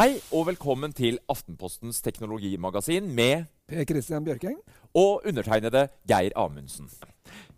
Hei og velkommen til Aftenpostens teknologimagasin med Per Christian Bjørkeng. og undertegnede Geir Amundsen.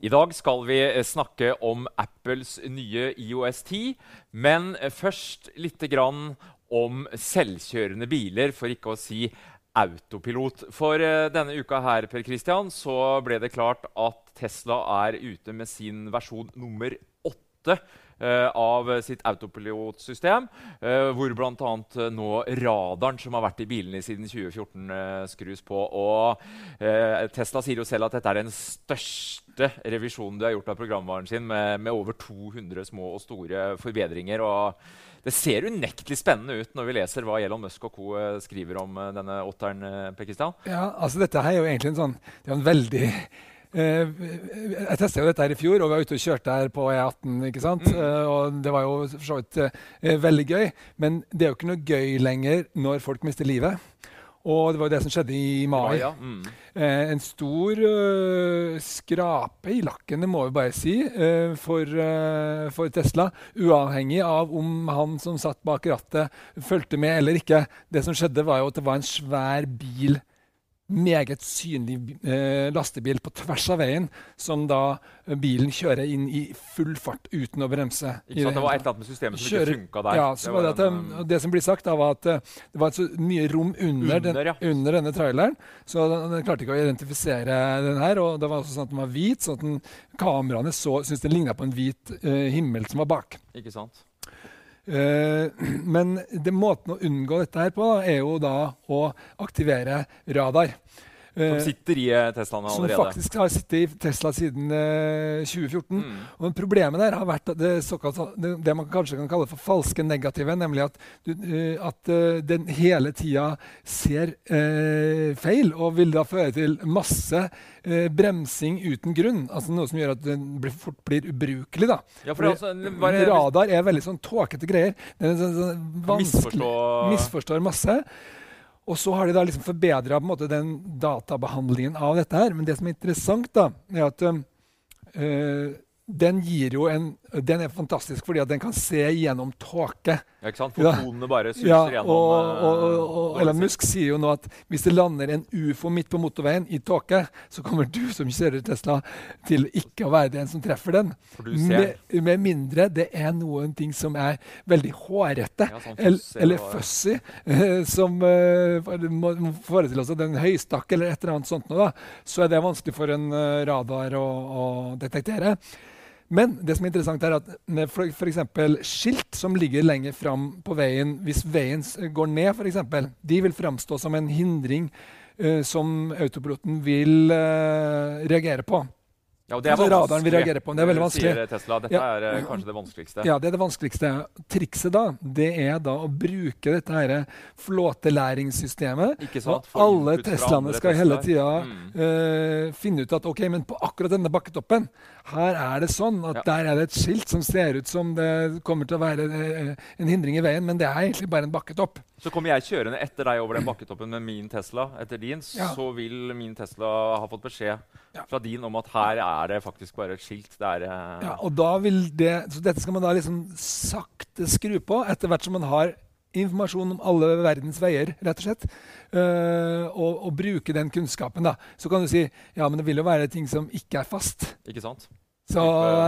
I dag skal vi eh, snakke om Apples nye IOS 10, men først lite grann om selvkjørende biler, for ikke å si autopilot. For eh, denne uka her, Per Christian, så ble det klart at Tesla er ute med sin versjon nummer åtte av sitt autopilotsystem, uh, hvor bl.a. Uh, nå radaren som har vært i bilene siden 2014, eh, skrus på. Og eh, Tesla sier jo selv at dette er den største revisjonen de har gjort av programvaren sin, med, med over 200 små og store forbedringer. og det ser unektelig spennende ut når vi leser hva Elon Musk og co. eh, skriver om eh, denne åtteren. Pakistan. Ja, altså dette her er jo egentlig en sånn Det er en veldig eh, Jeg testa jo dette her i fjor, og vi var ute og kjørte her på E18. ikke sant? Eh, og det var jo for så vidt eh, veldig gøy. Men det er jo ikke noe gøy lenger når folk mister livet. Og det var jo det som skjedde i mai. Ja, mm. Eh, en stor uh, skrape i lakken, det må vi bare si, uh, for, uh, for Tesla. Uavhengig av om han som satt bak rattet, fulgte med eller ikke. Det som skjedde, var jo at det var en svær bil, meget synlig eh, lastebil på tvers av veien, som da eh, bilen kjører inn i full fart uten å bremse. Ikke sant? Det var et eller annet med systemet som Kjører- ikke funka der. Ja, så var det, at, en, um, det som blir sagt, da, var at uh, det var så mye rom under, den, ja. under denne traileren. Så den, den klarte ikke å identifisere den her. Og det var også sånn at den var hvit, sånn at den, kameraene så, syntes den ligna på en hvit uh, himmel som var bak. ikke sant? Eh, men måten å unngå dette her på, er jo da å aktivere radar. Som Eh, sitter i Teslaen allerede? som faktisk har sittet i Tesla siden eh, 2014. Mm. Og Problemet der har vært det, såkalt, det, det man kanskje kan kalle for falske negative, nemlig at, du, eh, at eh, den hele tida ser eh, feil, og vil da føre til masse eh, bremsing uten grunn. Altså Noe som gjør at den blir, fort blir ubrukelig. da. Ja, for det altså, bare, Radar er veldig sånn tåkete greier. Den er sånn, sånn vanskelig, misforstå misforstår masse. Og så har de da liksom forbedra den databehandlingen av dette her. Men det som er interessant, da, er at eh, den gir jo en Den er fantastisk fordi at den kan se gjennom tåke. ja, ikke sant? Fotonene bare suser Ja, gjennom. og, eh, og, og, og Elon. Musk sier jo nå at hvis det lander en ufo midt på motorveien i tåke, så kommer du som kjører Tesla til ikke å være den som treffer den. For du ser. Med, med mindre det er noen ting som er veldig hårete Ja, sånn fussy eller og- fussy, eh, som eh, må forestille oss at en høystakk eller et eller annet sånt, nå, da, så er det vanskelig for en eh, radar å, å detektere. Men det som er interessant er at med for skilt som ligger lenger fram på veien, hvis veien går ned, for eksempel, de vil framstå som en hindring uh, som autopiloten vil uh, reagere på. Ja, det er Altså, radaren vil reagere på. Det er veldig vanskelig. Sier Tesla. Dette Ja. er eh, kanskje det vanskeligste. Ja, det er det vanskeligste. Trikset da, det er da å bruke dette her flåtelæringssystemet. Ikke Og alle Teslaene skal hele tida Mm. eh, finne ut at ok, men på akkurat denne bakketoppen, her er det sånn at Ja. der er det et skilt som ser ut som det kommer til å være eh, en hindring i veien, men det er egentlig bare en bakketopp. Så kommer jeg kjørende etter deg over den bakketoppen med min Tesla. Etter din, Ja. så vil min Tesla ha fått beskjed fra din om at her er det faktisk bare et skilt. Det er, eh, Ja, og da vil det, så dette skal man da liksom sakte skru på etter hvert som man har informasjon om alle verdens veier, rett og slett. Uh, og, og bruke den kunnskapen, da. Så kan du si ja, men det vil jo være ting som ikke er fast. Ikke sant? Så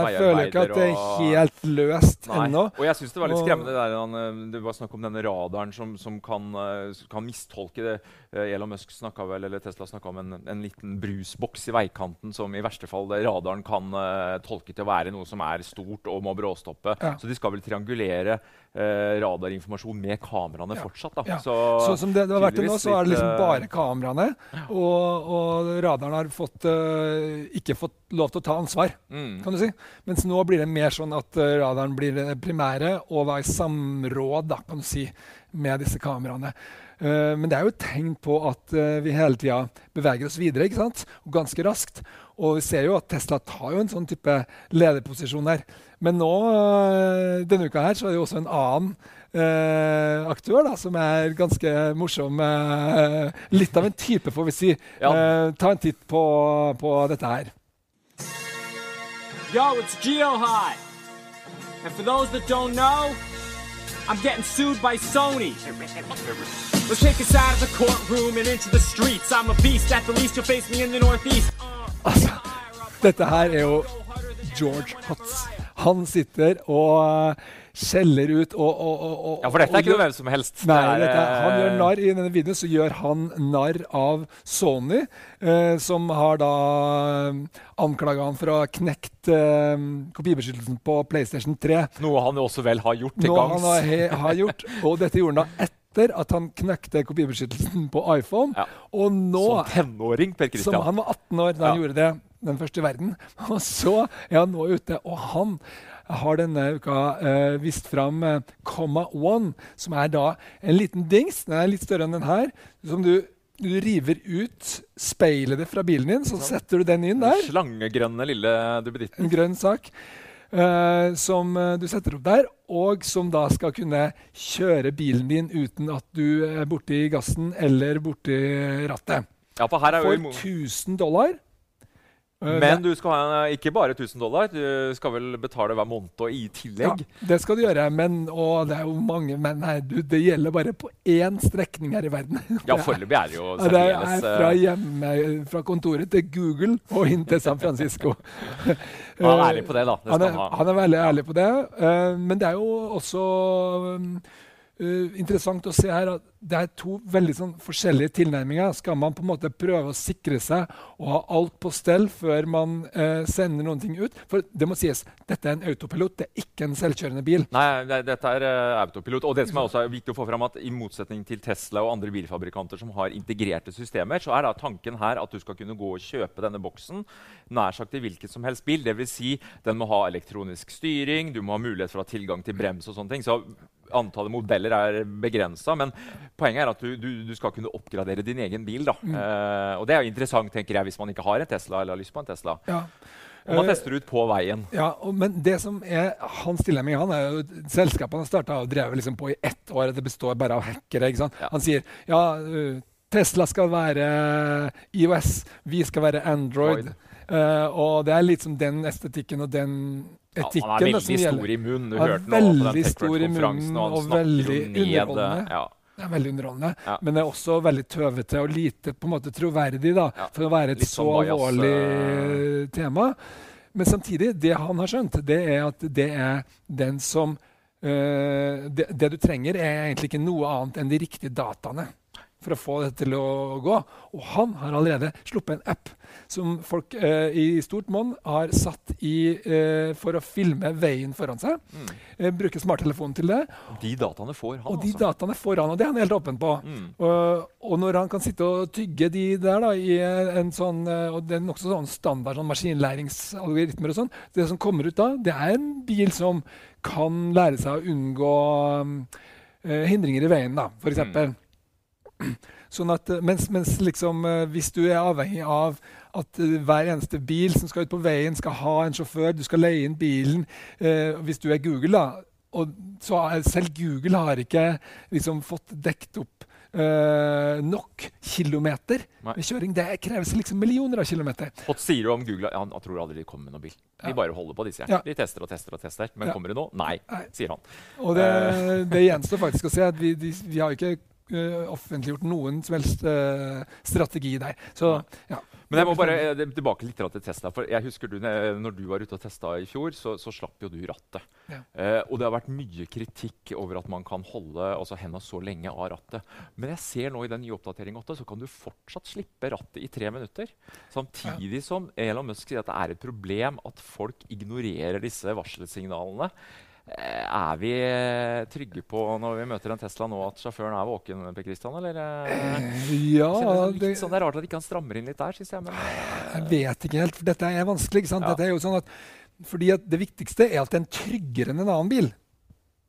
jeg føler ikke at det er helt løst Nei. ennå. Og jeg syns det var litt skremmende det der, han, det var snakk om denne radaren som, som kan, eh, kan mistolke det. Eh, Elon Musk snakka vel, eller Tesla snakka om en, en liten brusboks i veikanten som i verste fall radaren kan uh, tolke til å være noe som er stort og må bråstoppe. Ja. Så de skal vel triangulere uh, radarinformasjon med kameraene Ja. fortsatt. Ja. Så, så, som det, det har vært til nå, så er det liksom bare kameraene. Og, og radaren har fått, uh, ikke fått lov til å ta ansvar, mm. kan du si. Mens nå blir det mer sånn at radaren blir det primære, og da i samråd da, kan du si, med disse kameraene. Uh, men det er jo et tegn på at uh, vi hele tida beveger oss videre, ikke sant? og ganske raskt. Og vi ser jo at Tesla tar jo en sånn type lederposisjon her. Men nå, uh, denne uka her, så er det jo også en annen eh, aktør da, som er ganske morsom. litt av en type, får vi si. Ja. Eh, ta en titt på, på dette her. Yo, it's Geohot. And for those that don't know, I'm getting sued by Sony. Let's take us out of the courtroom and into the streets. I'm a beast. At the least, you'll face me in the Northeast. Altså, dette her er jo George Hutz. Han sitter og skjeller ut og, og, og, Ja, for dette er ikke noe hvem som helst. Nei, Det er, han eh, gjør narr I denne videoen så gjør han narr av Sony, eh, som har da eh, anklaga han for å ha knekt eh, kopibeskyttelsen på PlayStation 3. Noe han også vel har gjort til Noe gangs. han har, har gjort, og dette gjorde han da etter at han knekte kopibeskyttelsen på iPhone. Ja. Og nå Som tenåring, Per som Christian. han var 18 år da han Ja. gjorde det, den første i verden. Og så er han nå ute, og han har denne uka eh, vist fram eh, Comma One, som er da en liten dings, den er litt større enn den her, som du, du river ut speilet fra bilen din, så setter du den inn der, Slangegrønne lille duppeditten. en grønn sak. Uh, som eh, du setter opp der, og som da skal kunne kjøre bilen din uten at du er borti gassen eller borti rattet. Ja, for For 1000 dollar. Eh, Men du skal ha ikke bare 1000 dollar, du skal vel betale hver måned og i tillegg. Ja, det skal du gjøre, men og det er jo mange men her, du, det gjelder bare på én strekning her i verden. Ja, foreløpig er det jo særdeles det er fra eh, hjemme, fra kontoret til Google og inn til San Francisco. Han er ærlig på det, da. Det han, er, han ha. han er veldig ærlig på det. eh, men det er jo også eh, interessant å se her at det er to veldig sånn forskjellige tilnærminger. Skal man på en måte prøve å sikre seg og ha alt på stell før man eh, sender noen ting ut? For det må sies, dette er en autopilot, det er ikke en selvkjørende bil. Nei, det, dette er uh, autopilot. Og det som er også er viktig å få fram at I motsetning til Tesla og andre bilfabrikanter som har integrerte systemer, så er da tanken her at du skal kunne gå og kjøpe denne boksen nær sagt i hvilken som helst bil. Dvs. Si, den må ha elektronisk styring, du må ha mulighet for å ha tilgang til brems og sånne ting. Så antallet modeller er begrensa. Men poenget er at du, du, du skal kunne oppgradere din egen bil. da. Uh, og det er jo interessant tenker jeg, hvis man ikke har en Tesla eller har lyst på en Tesla. Ja. Og man Eh, tester ut på veien. Ja, og, men det som er hans tilnærming Han er jo selskapet han starta og drevet liksom på i ett år. Det består bare av hackere. ikke sant? Ja. Han sier ja, Tesla skal være IOS, vi skal være Android. Uh, og det er litt som den estetikken og den etikken Ja, han er veldig stor i munnen. Du hørte nå på den tech konferansen og han snakker jo ned ja. Det er veldig underholdende, Ja. men det er også veldig tøvete og lite på en måte troverdig da, Ja. for å være et Litt så sånn alvorlig tema. Men samtidig, det han har skjønt, det er at det er den som eh, det, det du trenger, er egentlig ikke noe annet enn de riktige dataene for å få det til å gå. Og han har allerede sluppet en app som folk eh, i stort monn har satt i eh, for å filme veien foran seg. Mm. Eh, bruke smarttelefonen til det. De dataene får han, Og de altså. dataene får han, og det er han helt åpen på. Mm. Og, og når han kan sitte og tygge de der da, i en sånn eh, og Det er nokså sånn standard sånn maskinlæringsalgoritmer og sånn. Det som kommer ut da, det er en bil som kan lære seg å unngå um, eh, hindringer i veien, da, for eksempel. Sånn at, eh, mens, mens liksom, eh, hvis du er avhengig av at eh, hver eneste bil som skal ut på veien, skal ha en sjåfør, du skal leie inn bilen eh, Hvis du er Google, da, og så selv Google har ikke liksom fått dekt opp eh, nok kilometer Nei. med kjøring. Det kreves liksom millioner av kilometer. Hva sier du om Google? Ja, han tror aldri de kommer med noen bil. De Ja. bare holder på, disse. Ja. De tester og tester og tester. Men kommer det nå? Nei, Nei. sier han. Og det, det gjenstår faktisk å se at vi, de, vi har ikke offentliggjort noen som helst eh, strategi der. Så ja. Men jeg må bare eh, tilbake litt til Tesla. for jeg husker du, eh, når du var ute og testa i fjor, så, så slapp jo du rattet. Ja. Eh, og det har vært mye kritikk over at man kan holde altså henda så lenge av rattet. Men jeg ser nå i den nye oppdateringen 8, så kan du fortsatt slippe rattet i tre minutter. Samtidig som Elon Musk sier at det er et problem at folk ignorerer disse varselsignalene. Eh, er vi eh, trygge på når vi møter en Tesla nå at sjåføren er våken? Per Christian, eller? eh? ja det, sånn, det er rart at ikke han strammer inn litt der, syns jeg. Men, Jeg vet ikke helt, for dette er vanskelig. ikke sant? Ja. Dette er jo sånn at, fordi at Det viktigste er at den er tryggere enn en annen bil.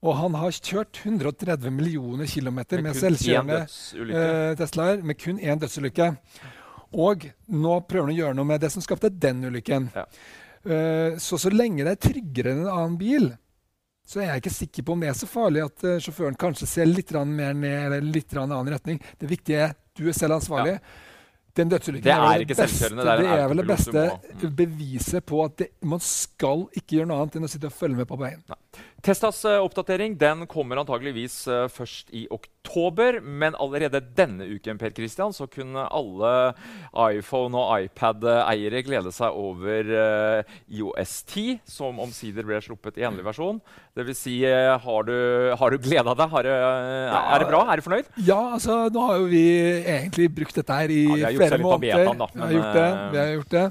Og han har kjørt 130 millioner kilometer med, med selvkjørende Teslaer med kun én dødsulykke. Og nå prøver han å gjøre noe med det som skapte den ulykken. Ja. Uh, så så lenge det er tryggere enn en annen bil, så er jeg ikke sikker på om det er så farlig at eh, sjåføren kanskje ser litt mer ned eller litt annen retning. Det viktige er du er selv ansvarlig. Den dødsulykken Det er vel ikke beste- det er det er vel det beste beviset på at det, man skal ikke gjøre noe annet enn å sitte og følge med på veien. Testas eh, oppdatering den kommer antageligvis eh, først i oktober. Men allerede denne uken Per Christian, så kunne alle iPhone- og iPad-eiere glede seg over eh, IOS 10, som omsider ble sluppet i endelig versjon. Det vil si, har du, har du gleda deg? Eh, er det bra? Er du fornøyd? Ja, altså nå har jo vi egentlig brukt dette her i Ja, flere måneder. betaen, da, vi, har gjort det, vi har gjort det.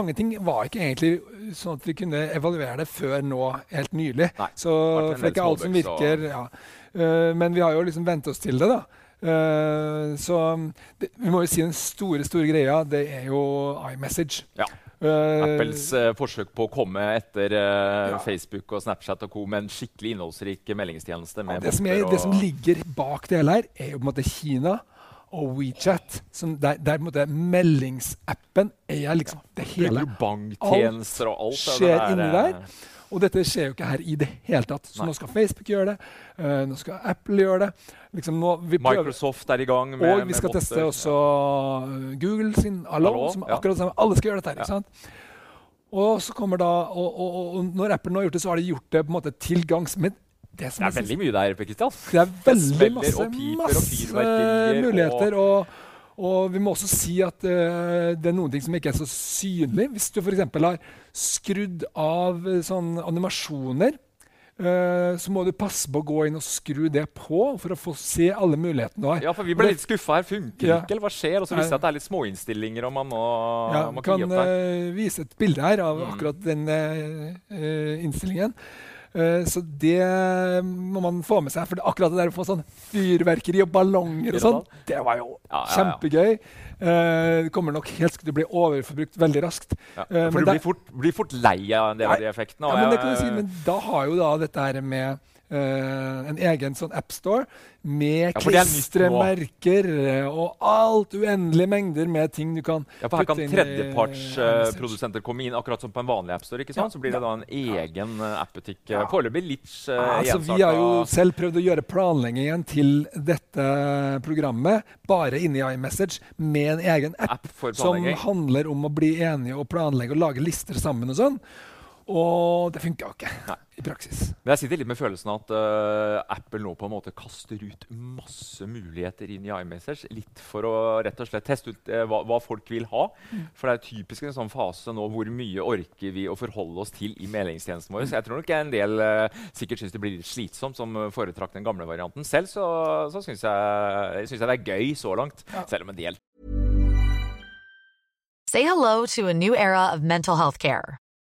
Mange ting var ikke egentlig sånn at vi kunne evaluere det før nå, helt nylig. Nei, Så, for det er ikke alt som virker. Ja. Uh, men vi har jo liksom vent oss til det, da. Uh, så det, vi må jo si den store store greia, det er jo iMessage. Ja. Eh, Apples eh, forsøk på å komme etter eh, Ja. Facebook og Snapchat og co. med en skikkelig innholdsrik meldingstjeneste. Ja, det, som er, og... det som ligger bak det hele her, er jo på en måte Kina og WeChat. Som der, der på måte meldingsappen er liksom det hele. Banktjenester og alt? det skjer inni eh, der. Og dette skjer jo ikke her i det hele tatt. Så Nei. nå skal Facebook gjøre det. Uh, nå skal Apple gjøre det. Liksom nå, vi Microsoft er i gang med og vi skal teste også eh, Google sin Alone. Allo, som akkurat sammen. Alle skal gjøre dette ikke sant? Og så kommer da, og, og, og når Apple nå har gjort det, så har de gjort det på en måte tilgangs. Men det Det er veldig mye der, Per Kristian. det er veldig det masse, og piper og masse fyrverkerier muligheter. Og, og vi må også si at uh, det er noen ting som ikke er så synlig. Hvis du f.eks. har skrudd av eh, sånn animasjoner, uh, så må du passe på å gå inn og skru det på for å få se alle mulighetene du har. Ja, for vi ble litt skuffa her. Funker Ja. ikke, eller hva skjer? Og så viser det at det er litt småinnstillinger, og man må, Ja, må vi kan der. eh, vise et bilde her av Mm. akkurat den innstillingen. Eh, så det må man få med seg. For det, akkurat det der å få sånn fyrverkeri og ballonger og sånn, det var jo Ja, ja, kjempegøy. Eh, det kommer nok helt til å bli overforbrukt veldig raskt. Ja, eh, for du det- blir fort, blir fort lei av en del av de effektene. Ja, men, det kan du si, men da har jo da dette her med eh, en egen sånn appstore med Ja, er klistremerker og alt uendelige mengder med ting du kan Ja, for Her kan putte inn eh, tredjepartsprodusenter komme inn, akkurat som på en vanlig appstore. ikke sant? Ja, Så blir det da en egen uh, appbutikk. Ja. Uh, Foreløpig litt uh, Altså, vi har jo selv prøvd å gjøre planleggingen til dette programmet bare inne i iMessage med en egen app app som handler om å bli enige og planlegge og lage lister sammen og sånn. Og det funka jo ikke Nei. i praksis. Men jeg sitter litt med følelsen av at uh, Apple nå på en måte kaster ut masse muligheter inn i iMessage. Litt for å rett og slett teste ut uh, hva, hva folk vil ha. Mm. For det er typisk en sånn fase nå hvor mye orker vi å forholde oss til i meldingstjenesten vår. Så jeg tror nok en del uh, sikkert syns det blir litt slitsomt, som foretrakk den gamle varianten. Selv så, så syns jeg, synes jeg det er gøy så langt. Ja. Selv om en del Say hello to a new era of mental health care.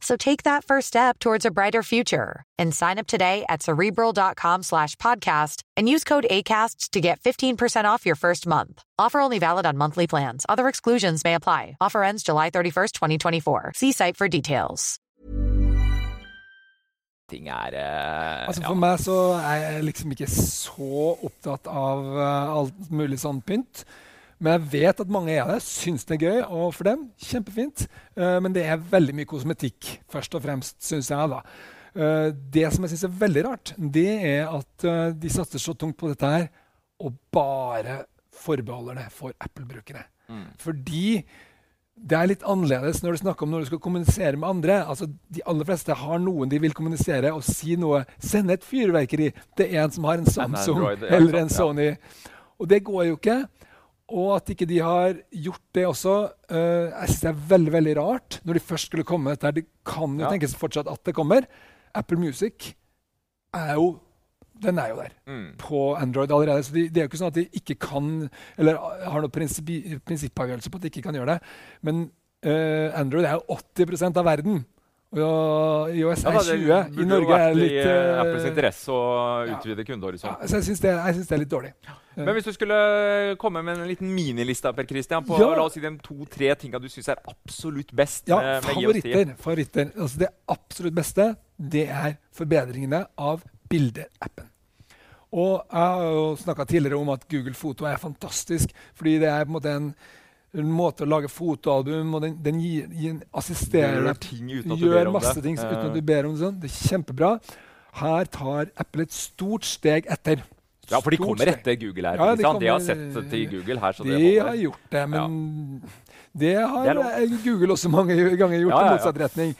So take that first step towards a brighter future and sign up today at cerebral.com slash podcast and use code ACAST to get 15% off your first month. Offer only valid on monthly plans. Other exclusions may apply. Offer ends July 31st, 2024. See site for details. Ting er eh, Altså ja. For meg så er jeg liksom ikke så opptatt av eh, alt mulig sånn pynt. Men jeg vet at mange er det, syns det er gøy, og for dem kjempefint. Uh, men det er veldig mye kosmetikk, først og fremst, syns jeg. da. Uh, det som jeg syns er veldig rart, det er at uh, de satser så tungt på dette her, og bare forbeholder det for Apple-brukere. Fordi det er litt annerledes når du snakker om når du skal kommunisere med andre. Altså, de aller fleste har noen de vil kommunisere og si noe. Sende et fyrverkeri til en som har en Samsung Android, ja, eller en. Sony. Og det går jo ikke. Og at ikke de har gjort det også, uh, jeg synes det er veldig veldig rart. Når de først skulle komme dette her, Det kan jo Ja. tenkes fortsatt at det kommer. Apple Music er jo den er jo der Mm. på Android allerede. Så de, det er jo ikke sånn at de ikke kan Eller har noen prinsippavgjørelse på at de ikke kan gjøre det. Men uh, Android er jo 80% av verden. Og IOS Ja, er da, det 20. burde I Norge vært er det litt i eh, øh, Apples interesse å ja. utvide ja, kundehorisonten. Så jeg syns det, det er litt dårlig. Men hvis du skulle komme med en liten miniliste Per Christian, på Ja. la oss si de to-tre tinga du syns er absolutt best Ja, med, med IOS 10. favoritter. favoritter. Altså det absolutt beste det er forbedringene av bildeappen. Og jeg har jo snakka tidligere om at Google Foto er fantastisk, fordi det er på en måte en, en måte å lage fotoalbum og den, den gir, gir, assisterer deg gjør ber masse ting uten Eh. at du ber om det. Sånn. Det er kjempebra. Her tar Apple et stort steg etter. Ja, for de kommer etter Google her. Ja, de kommer, de har sett til Google her, så De det har gjort det, men det har Det eh, Google også mange ganger gjort Ja, ja, i motsatt retning.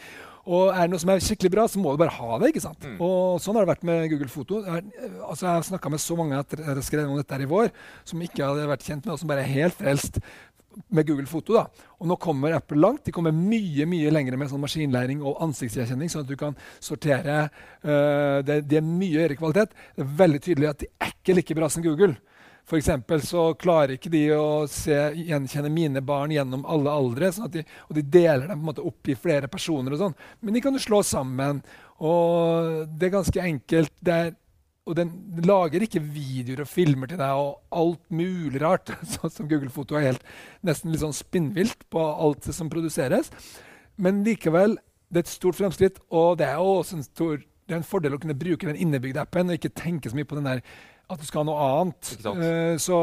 Og er det noe som er skikkelig bra, så må du bare ha det. ikke sant? Mm. Og sånn har det vært med Google Foto. Jeg, eh, altså jeg har snakka med så mange etter jeg skrev om dette her i vår, som ikke hadde vært kjent med, og som bare er helt frelst med Google Foto. da. Og nå kommer Apple langt. De kommer mye mye lenger med sånn maskinlæring og ansiktsgjenkjenning, sånn at du kan sortere. Uh, det, det er mye høyere kvalitet. Det er veldig tydelig at de er ikke like bra som Google. For så klarer ikke de å se, gjenkjenne mine barn gjennom alle aldre. Sånn de, og de deler dem på en måte opp i flere personer. og sånn. Men de kan du slå sammen. Og det er ganske enkelt. Det er, og den lager ikke videoer og filmer til deg og alt mulig rart. Sånn som Google Foto er helt nesten litt sånn spinnvilt på alt som produseres. Men likevel, det er et stort fremskritt, og det er også en, stor, det er en fordel å kunne bruke den innebygde appen og ikke tenke så mye på den der at du skal ha noe annet. Eh, så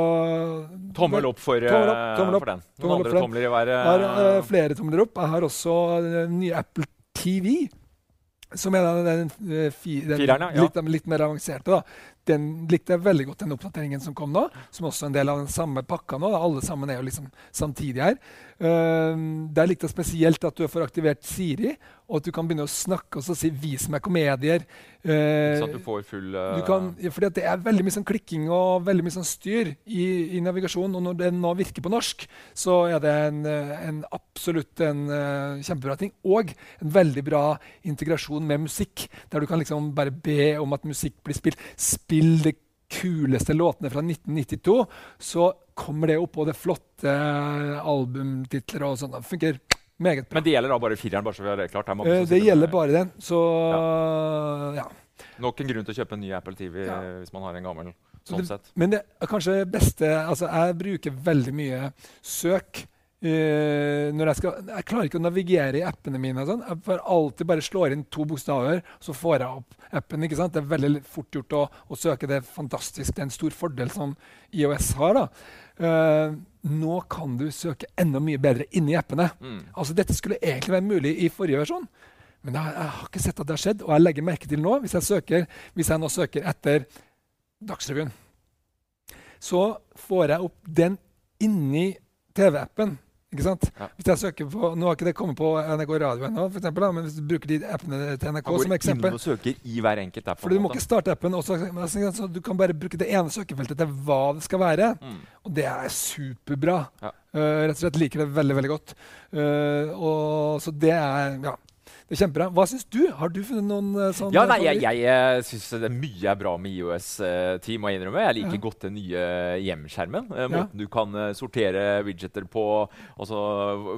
Tommel opp for, Tommel opp, eh, tommel opp, for den. Noen tommel andre tomler i været? Jeg har uh, flere tomler opp. Jeg har også den nye Apple TV. Som er den, den, den, den ja. litt, litt mer avanserte. da. Den likte jeg veldig godt, den oppdateringen som kom nå. Som også er en del av den samme pakka nå. Da. Alle sammen er jo liksom samtidig her. Uh, der likte jeg spesielt at du får aktivert Siri, og at du kan begynne å snakke og så si 'vis meg komedier'. Uh, Så at du får full uh... du kan, ja, fordi Det er veldig mye sånn klikking og veldig mye sånn styr i, i navigasjonen. Og når den nå virker på norsk, så er det en, eh, en absolutt en eh, kjempebra ting. Og en veldig bra integrasjon med musikk, der du kan liksom bare be om at musikk blir spilt. Spill de kuleste låtene fra 1992, så kommer det oppå det flotte eh, albumtitler og sånn. Det funker meget bra. Men det gjelder da bare fireren? bare så vi har det klart. Som det gjelder med- bare den. Så ja. Nok en grunn til å kjøpe en ny Apple TV Ja. eh, hvis man har en gammel. Sånn det- sett. Men det er kanskje beste altså Jeg bruker veldig mye søk. Når jeg, skal, jeg klarer ikke å navigere i appene mine. sånn. Jeg får alltid bare slår inn to bokstaver, så får jeg opp appen. ikke sant? Det er veldig fort gjort å, å søke. Det er fantastisk. Det er en stor fordel som IOS har. da. Uh, nå kan du søke enda mye bedre inni appene. Mm. Altså Dette skulle egentlig være mulig i forrige versjon. Men jeg, jeg har ikke sett at det har skjedd. Og jeg legger merke til nå, hvis jeg, søker, hvis jeg nå søker etter Dagsrevyen så får jeg opp den inni TV-appen. Ikke sant? Ja. Hvis jeg søker på, Nå har ikke det kommet på NRK Radio ennå, for eksempel, da, men hvis du bruker de appene til NRK som eksempel app. fordi Du må ikke starte appen, også, så du kan bare bruke det ene søkefeltet til hva det skal være. Mm. Og det er superbra. Ja. Uh, rett og slett liker det veldig veldig godt. Uh, og, så det er ja, det er kjempebra. Hva syns du? Har du funnet noen sånn Ja, nei, jeg, jeg syns det er mye er bra med IOS-10. må jeg innrømme. Jeg liker Ja. godt den nye hjemskjermen. Måten Ja. du kan eh, sortere widgeter på og så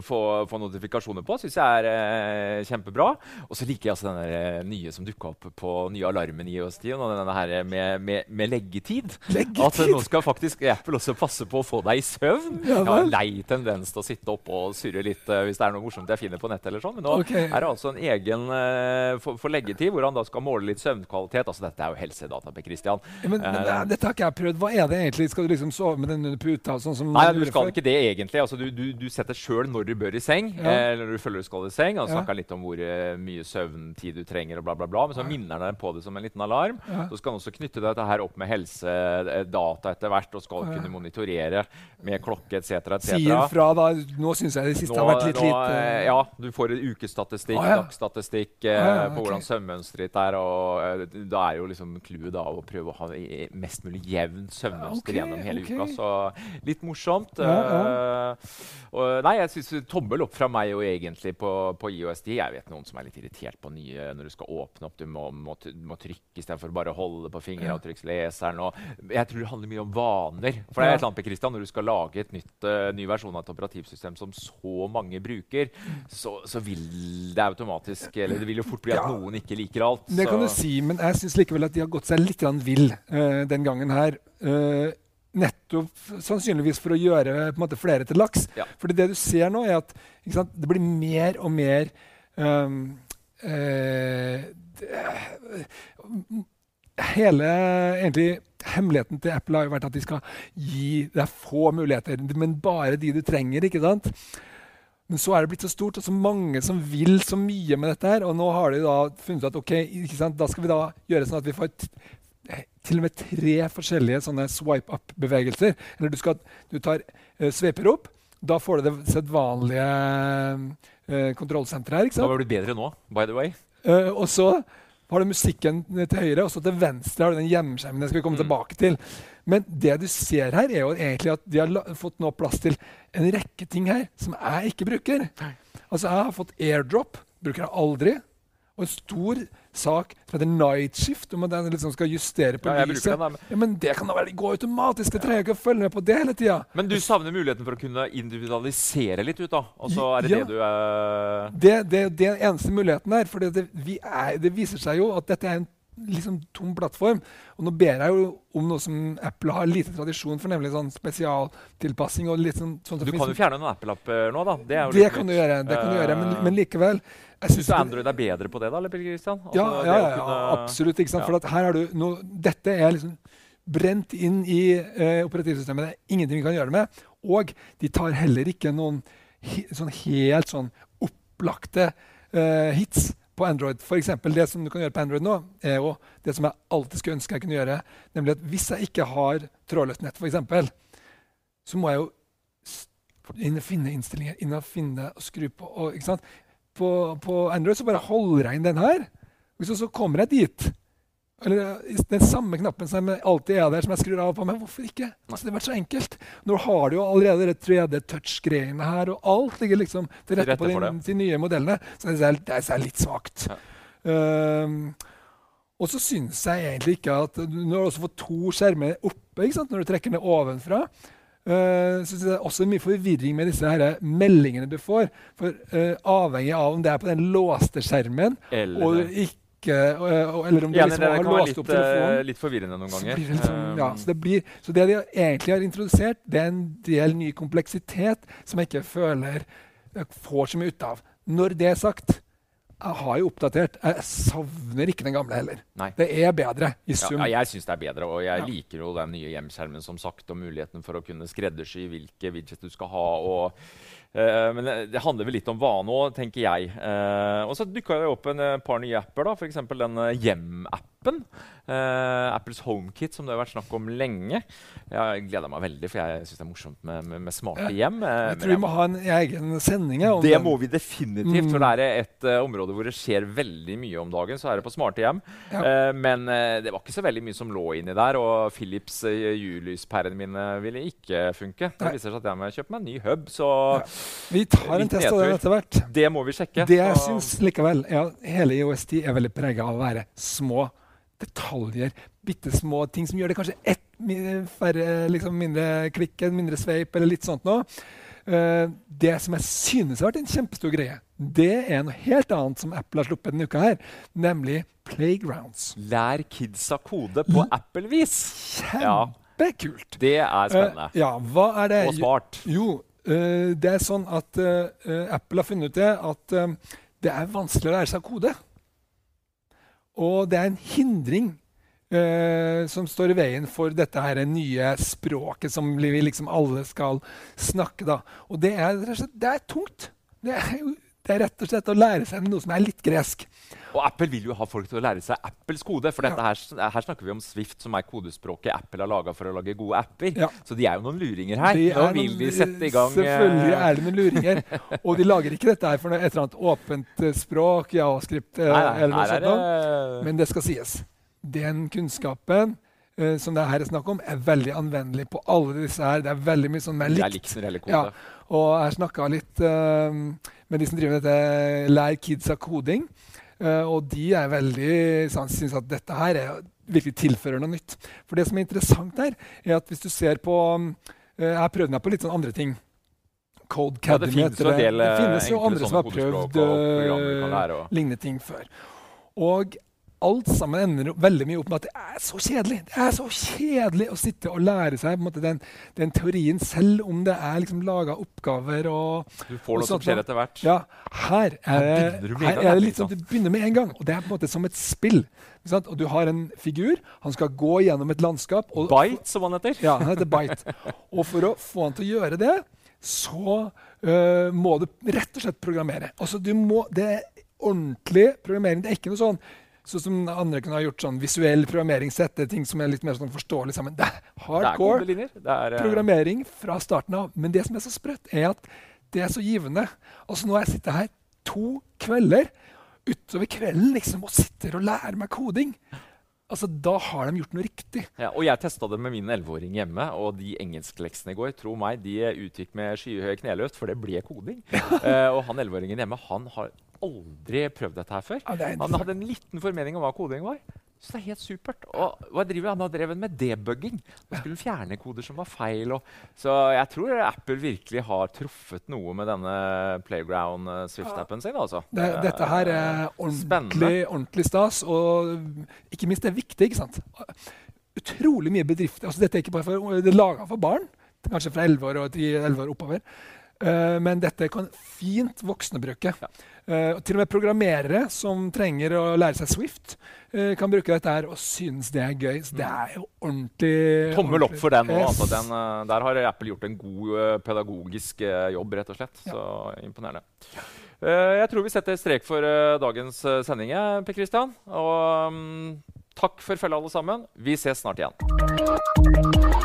få, få notifikasjoner på, syns jeg er eh, kjempebra. Og så liker jeg altså den eh, nye som dukka opp på nye alarmen i IOS-10. Og denne her med, med, med leggetid. Leggetid? At eh, nå skal faktisk Apple også passe på å få deg i søvn. Ja jeg har en lei tendens til å sitte oppe og surre litt eh, hvis det er noe morsomt jeg finner på nettet. eller sånn. Men nå okay. er det altså en egen uh, for, for leggetid, hvor han da skal måle litt søvnkvalitet. Altså Dette er jo helsedata. Per Christian. Men, men Eh, dette har ikke jeg prøvd. Hva er det egentlig? Skal du liksom sove med den under puta? Sånn som Nei, du skal ikke det egentlig. Altså, du, du, du setter sjøl når du bør i seng. Ja. Eh, eller du føler du skal i seng. Ja. snakker litt om hvor mye søvntid du trenger. og bla bla bla, Men så minner den på det som en liten alarm. Ja. Så skal han også knytte dette her opp med helsedata etter hvert. Og skal kunne monitorere med klokke etc. Sier fra, da. Nå syns jeg det siste har vært litt nå, lite Ja, du får en ukestatistikk, Ah, ja. Dagsstatistikk eh, Å, ja, på hvordan søvnmønsteret ditt er. Og eh, da er jo liksom clouet da å prøve å ha mest mulig jevnt søvnmønster okay, gjennom hele okay. uka. Så litt morsomt. Ja, eh, og, nei, jeg syns tommel opp fra meg jo egentlig på, på IOSD. Jeg vet noen som er litt irritert på nye når du skal åpne opp. Du må, må, må trykke istedenfor bare å holde på fingeravtrykksleseren. Og jeg tror det handler mye om vaner. For det er et eller annet, Per Christian, Når du skal lage et nytt, uh, ny versjon av et operativsystem som så mange bruker, så, så vil det automatisk Eller det vil jo fort bli at Ja. noen ikke liker alt. Det kan du si, men jeg syns likevel at de har gått seg litt vill uh, den gangen her. Uh, nettopp sannsynligvis for å gjøre måte, flere til laks. Ja. Fordi det du ser nå, er at sant, det blir mer og mer um, uh, Hele egentlig, hemmeligheten til Apple har jo vært at de skal gi deg få muligheter, men bare de du trenger. ikke sant? Men så er det blitt så stort og så mange som vil så mye med dette. her, Og nå har de da funnet ut at ok, da skal vi da gjøre sånn at vi får til og med tre forskjellige sånne swipe up-bevegelser. Eller du, skal, du tar uh, sveper opp. Da får du det sedvanlige uh, kontrollsenteret her. ikke Da sant? var du bedre nå, by the way. Uh, og så har du musikken til høyre, og så til venstre har du den hjemmeskjermen. Det skal vi komme Mm. tilbake til. Men det du ser her, er jo egentlig at de har fått nå plass til en rekke ting her som jeg ikke bruker. Altså, jeg har fått airdrop. Bruker jeg aldri. Og en stor sak som heter night shift, om at den liksom skal justere på Ja, lyset. den, men- Ja, men det kan da vel gå automatisk. Det trenger jeg ikke å følge med på det hele tida. Men du savner muligheten for å kunne individualisere litt ut, da? Og så er det Ja. det du er Det, det, det er eneste muligheten her. For det, det viser seg jo at dette er en liksom tom plattform. Og nå ber jeg jo om noe som Apple har lite tradisjon for, nemlig sånn spesialtilpassing. og litt sånn, sånn Du kan jo fjerne noen Apple-app nå, da. Det, er Det kan du gjøre, det kan du gjøre, men, Eh, men likevel jeg Syns Android er bedre på det, da? eller Christian? Altså, ja, ja, ja, kunne- absolutt. ikke sant? Ja. For at her er du nå, Dette er liksom brent inn i eh, operativsystemet. Det er ingenting vi kan gjøre med. Og de tar heller ikke noen he, sånn helt sånn opplagte eh, hits på Android. For eksempel, det som du kan gjøre på Android nå, er jo det som jeg alltid skulle ønske jeg kunne gjøre. Nemlig at hvis jeg ikke har trådløst nett, f.eks., så må jeg jo inn og finne innstillinger, inn og finne og skru på. Og? På, på Android så bare holder jeg inn den her. Og så, så kommer jeg dit. Eller eh, den samme knappen som alltid er der, som jeg skrur av på. Men hvorfor ikke? Altså, det har vært så enkelt. Nå har du jo allerede det 3D-touch-greiene her, og alt ligger liksom til rette, på de, de nye modellene. Så det er, det er litt svakt. Um, og så syns jeg egentlig ikke at Nå Når du også får to skjermer oppe når du trekker ned ovenfra, uh, så jeg det er også mye forvirring med disse her meldingene du får. For uh, Avhengig av om det er på den låste skjermen Eller og ikke, eller om du Enig, liksom det har låst opp telefonen. eh, litt forvirrende noen Så ganger. blir det, liksom, ja, Um, så, det blir, så det de egentlig har introdusert, det er en del ny kompleksitet som jeg ikke føler jeg får så mye ut av. Når det er sagt, jeg har jo oppdatert. Jeg savner ikke den gamle heller. Nei. Det er bedre i sum. Ja, jeg syns det er bedre, og jeg Ja. liker jo den nye hjemskjermen som sagt, og muligheten for å kunne skreddersy hvilke widgets du skal ha. Og, eh, men det, handler vel litt om vane òg, tenker jeg. Eh, og så dukka det opp en eh, par nye apper, da, f.eks. den eh, hjem-appen. Eh, Apples HomeKit, som det har vært snakk om lenge. Jeg gleder meg veldig, for jeg syns det er morsomt med, med, med smarte hjem. eh, Jeg tror vi må ha en egen sending. om det må vi definitivt. Mm. For det er et eh, område hvor det skjer veldig mye om dagen. Så er det på smarte hjem. Ja. Eh, men eh, det var ikke så veldig mye som lå inni der. Og Philips uh, julyspærene mine ville ikke funke. Det viser seg at jeg må kjøpe meg en ny hub. Så Vi tar en test av det etter hvert. det må vi sjekke. Det jeg syns likevel, er at hele IOS10 er veldig prega av å være små detaljer. Bitte små ting som gjør det kanskje ett færre, liksom mindre klikk, en mindre sveip eller litt sånt noe. Eh, det som jeg synes har vært en kjempestor greie, det er noe helt annet som Apple har sluppet denne uka her, nemlig Playgrounds. Lær kidsa kode på Apple-vis. Ja, Kjempekult! det er spennende. Eh, ja, hva er det? Og smart. Jo, det er sånn at eh, eh, Apple har funnet ut det at eh, det er vanskelig å lære seg kode. Og det er en hindring Uh, som står i veien for dette her nye språket som vi liksom alle skal snakke. da. Og det er, det er tungt. Det er, jo, det er rett og slett å lære seg noe som er litt gresk. Og Apple vil jo ha folk til å lære seg Apples kode. For dette her, her snakker vi om Swift, som er kodespråket Apple har laga for å lage gode apper. Ja. Så de er jo noen luringer her. De Nå er vil de sette i gang Selvfølgelig eh, er det noen luringer. Og de lager ikke dette her for et eller annet åpent eh, språk, javascript eh, Nei, nei, eller noe er sånt. det Men det skal sies. Den kunnskapen uh, som det her er snakk om, er veldig anvendelig på alle disse her. Det er veldig mye sånn mer det er likt. likt det gjelder kode. Ja, og jeg snakka litt eh, med de som driver med dette Lær kidsa koding. eh, og de er veldig sånn, syns at dette her er, virkelig tilfører noe nytt. For det som er interessant her, er at hvis du ser på eh, Jeg har prøvd meg på litt sånn andre ting. Code Ja, det Det eh, finnes jo andre som har prøvd eh, lære. Og. lignende ting før. Og alt sammen ender veldig mye opp med at det er så kjedelig. Det er så kjedelig å sitte og lære seg måte, den, den teorien selv om det er liksom laga oppgaver og Du får noe som skjer etter hvert. Ja, her er, det- her er det litt sånn at du begynner med en gang. Og det er på en måte som et spill. Og du har en figur. Han skal gå gjennom et landskap. Og, Bite, som han heter. ja, han heter Bite. Og for å få han til å gjøre det, så øh, må du rett og slett programmere. Altså, du må, det er ordentlig programmering. Det er ikke noe sånn sånn som andre kunne ha gjort sånn visuell programmering, sette ting som er litt mer sånn forståelig sammen. Det er Det er hardcore. Det er, eh, programmering fra starten av. Men det som er så sprøtt, er at det er så givende. Altså, nå har jeg sittet her to kvelder utover kvelden liksom, og sitter og lærer meg koding. Altså, Da har de gjort noe riktig. Ja, og jeg testa det med min 11-åring hjemme, og de engelskleksene i går tro meg, de utgikk med skyhøye kneløft, for det ble koding. uh, og han 11-åringen hjemme han har aldri prøvd dette her før. Ja, det Han hadde en liten formening om hva koding var. Så det er helt supert. Og hva driver han? Drevet med debugging. Han skulle fjerne koder som var feil. Så jeg tror Apple virkelig har truffet noe med denne Playground eh, Swift-appen sin. Altså. Det, dette her er ordentlig, ordentlig stas, og ikke minst det er viktig. ikke sant? Utrolig mye bedrifter. altså Dette er ikke bare for, det er laga for barn, kanskje fra 11 år og til 11 år oppover. Eh, men dette kan fint voksne bruke. Ja. og til og med programmerere som trenger å lære seg Swift, eh, kan bruke dette her og synes det er gøy. Så det er jo ordentlig Tommel opp for den. Også, Yes. altså, den eh, der har Apple gjort en god eh, pedagogisk eh, jobb, rett og slett. Så imponerende. Eh, jeg tror vi setter strek for eh, dagens eh, sending, Per Christian. Og mm, takk for følget, alle sammen. Vi ses snart igjen.